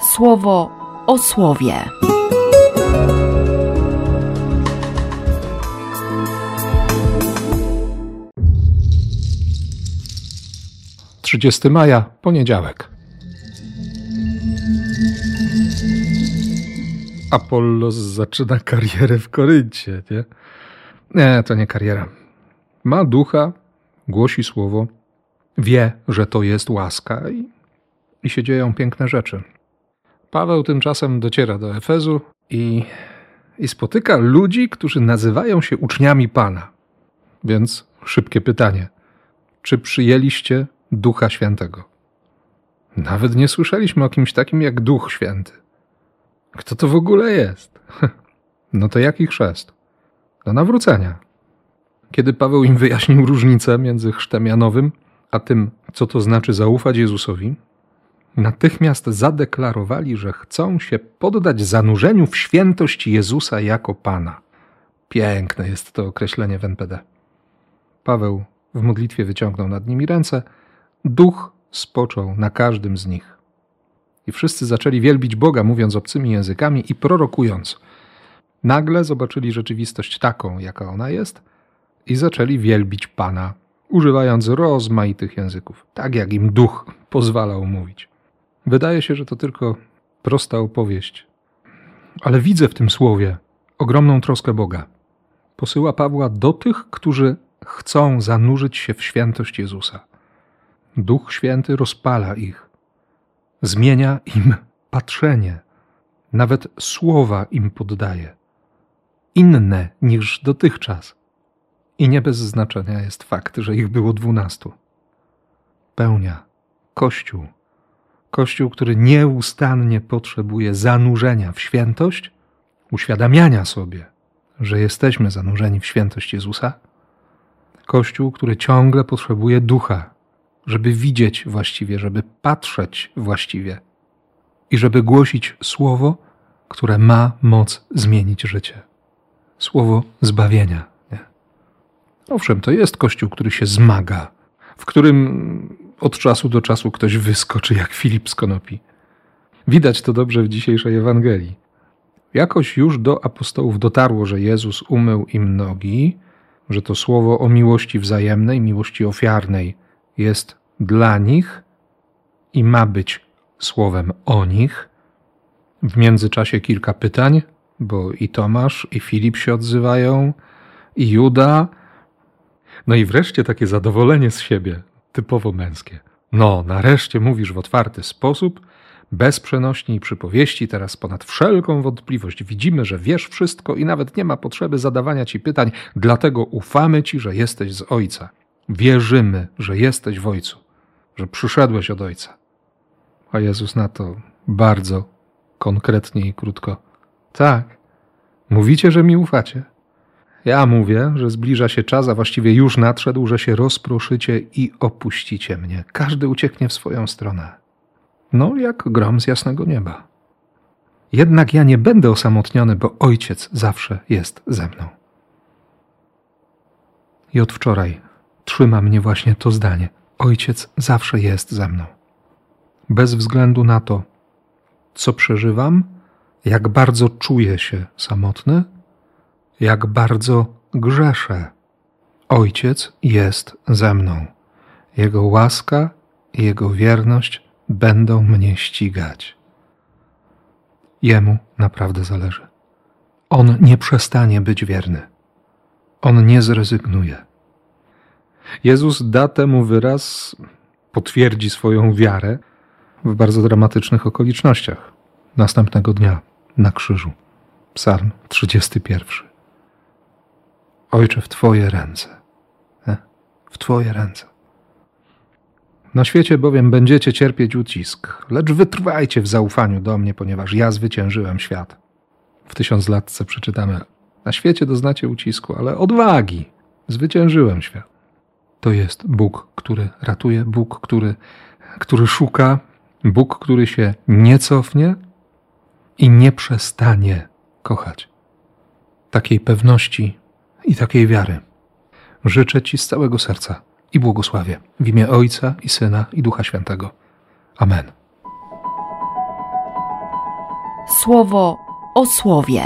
słowo o słowie. Trzydziesty maja, poniedziałek. Apollos zaczyna karierę w Koryncie, nie? Nie, to nie kariera. Ma ducha, głosi słowo, wie, że to jest łaska i, i się dzieją piękne rzeczy. Paweł tymczasem dociera do Efezu i, i spotyka ludzi, którzy nazywają się uczniami Pana. Więc szybkie pytanie: czy przyjęliście Ducha Świętego? Nawet nie słyszeliśmy o kimś takim jak Duch Święty. Kto to w ogóle jest? No to jaki chrzest? Do nawrócenia. Kiedy Paweł im wyjaśnił różnicę między chrztem Janowym a tym, co to znaczy zaufać Jezusowi, natychmiast zadeklarowali, że chcą się poddać zanurzeniu w świętość Jezusa jako Pana. Piękne jest to określenie w NPD. Paweł w modlitwie wyciągnął nad nimi ręce, duch spoczął na każdym z nich. I wszyscy zaczęli wielbić Boga, mówiąc obcymi językami i prorokując. Nagle zobaczyli rzeczywistość taką, jaka ona jest, i zaczęli wielbić Pana, używając rozmaitych języków, tak jak im duch pozwalał mówić. Wydaje się, że to tylko prosta opowieść, ale widzę w tym słowie ogromną troskę Boga. Posyła Pawła do tych, którzy chcą zanurzyć się w świętość Jezusa. Duch Święty rozpala ich, zmienia im patrzenie, nawet słowa im poddaje, inne niż dotychczas. I nie bez znaczenia jest fakt, że ich było dwunastu. Pełnia, Kościół, Kościół, który nieustannie potrzebuje zanurzenia w świętość, uświadamiania sobie, że jesteśmy zanurzeni w świętość Jezusa. Kościół, który ciągle potrzebuje ducha, żeby widzieć właściwie, żeby patrzeć właściwie i żeby głosić słowo, które ma moc zmienić życie. Słowo zbawienia. Nie? Owszem, to jest Kościół, który się zmaga, w którym od czasu do czasu ktoś wyskoczy jak Filip z konopi. Widać to dobrze w dzisiejszej Ewangelii. Jakoś już do apostołów dotarło, że Jezus umył im nogi, że to słowo o miłości wzajemnej, miłości ofiarnej jest dla nich i ma być słowem o nich. W międzyczasie kilka pytań, bo i Tomasz, i Filip się odzywają, i Juda. No i wreszcie takie zadowolenie z siebie, typowo męskie. No, nareszcie mówisz w otwarty sposób, bez przenośni i przypowieści, teraz ponad wszelką wątpliwość widzimy, że wiesz wszystko i nawet nie ma potrzeby zadawania ci pytań, dlatego ufamy ci, że jesteś z Ojca. Wierzymy, że jesteś w Ojcu, że przyszedłeś od Ojca. A Jezus na to bardzo konkretnie i krótko. Tak, mówicie, że mi ufacie. Ja mówię, że zbliża się czas, a właściwie już nadszedł, że się rozproszycie i opuścicie mnie. Każdy ucieknie w swoją stronę. No, jak grom z jasnego nieba. Jednak ja nie będę osamotniony, bo Ojciec zawsze jest ze mną. I od wczoraj trzyma mnie właśnie to zdanie. Ojciec zawsze jest ze mną. Bez względu na to, co przeżywam, jak bardzo czuję się samotny, jak bardzo grzeszę. Ojciec jest ze mną. Jego łaska i Jego wierność będą mnie ścigać. Jemu naprawdę zależy. On nie przestanie być wierny. On nie zrezygnuje. Jezus da temu wyraz, potwierdzi swoją wiarę w bardzo dramatycznych okolicznościach. Następnego dnia na krzyżu. Psalm 31. Ojcze, w Twoje ręce. W Twoje ręce. Na świecie bowiem będziecie cierpieć ucisk, lecz wytrwajcie w zaufaniu do mnie, ponieważ ja zwyciężyłem świat. W tysiąc latce przeczytamy: Na świecie doznacie ucisku, ale odwagi, zwyciężyłem świat. To jest Bóg, który ratuje, Bóg, który, który szuka, Bóg, który się nie cofnie i nie przestanie kochać. Takiej pewności i takiej wiary. Życzę Ci z całego serca i błogosławię w imię Ojca i Syna i Ducha Świętego. Amen. Słowo o słowie.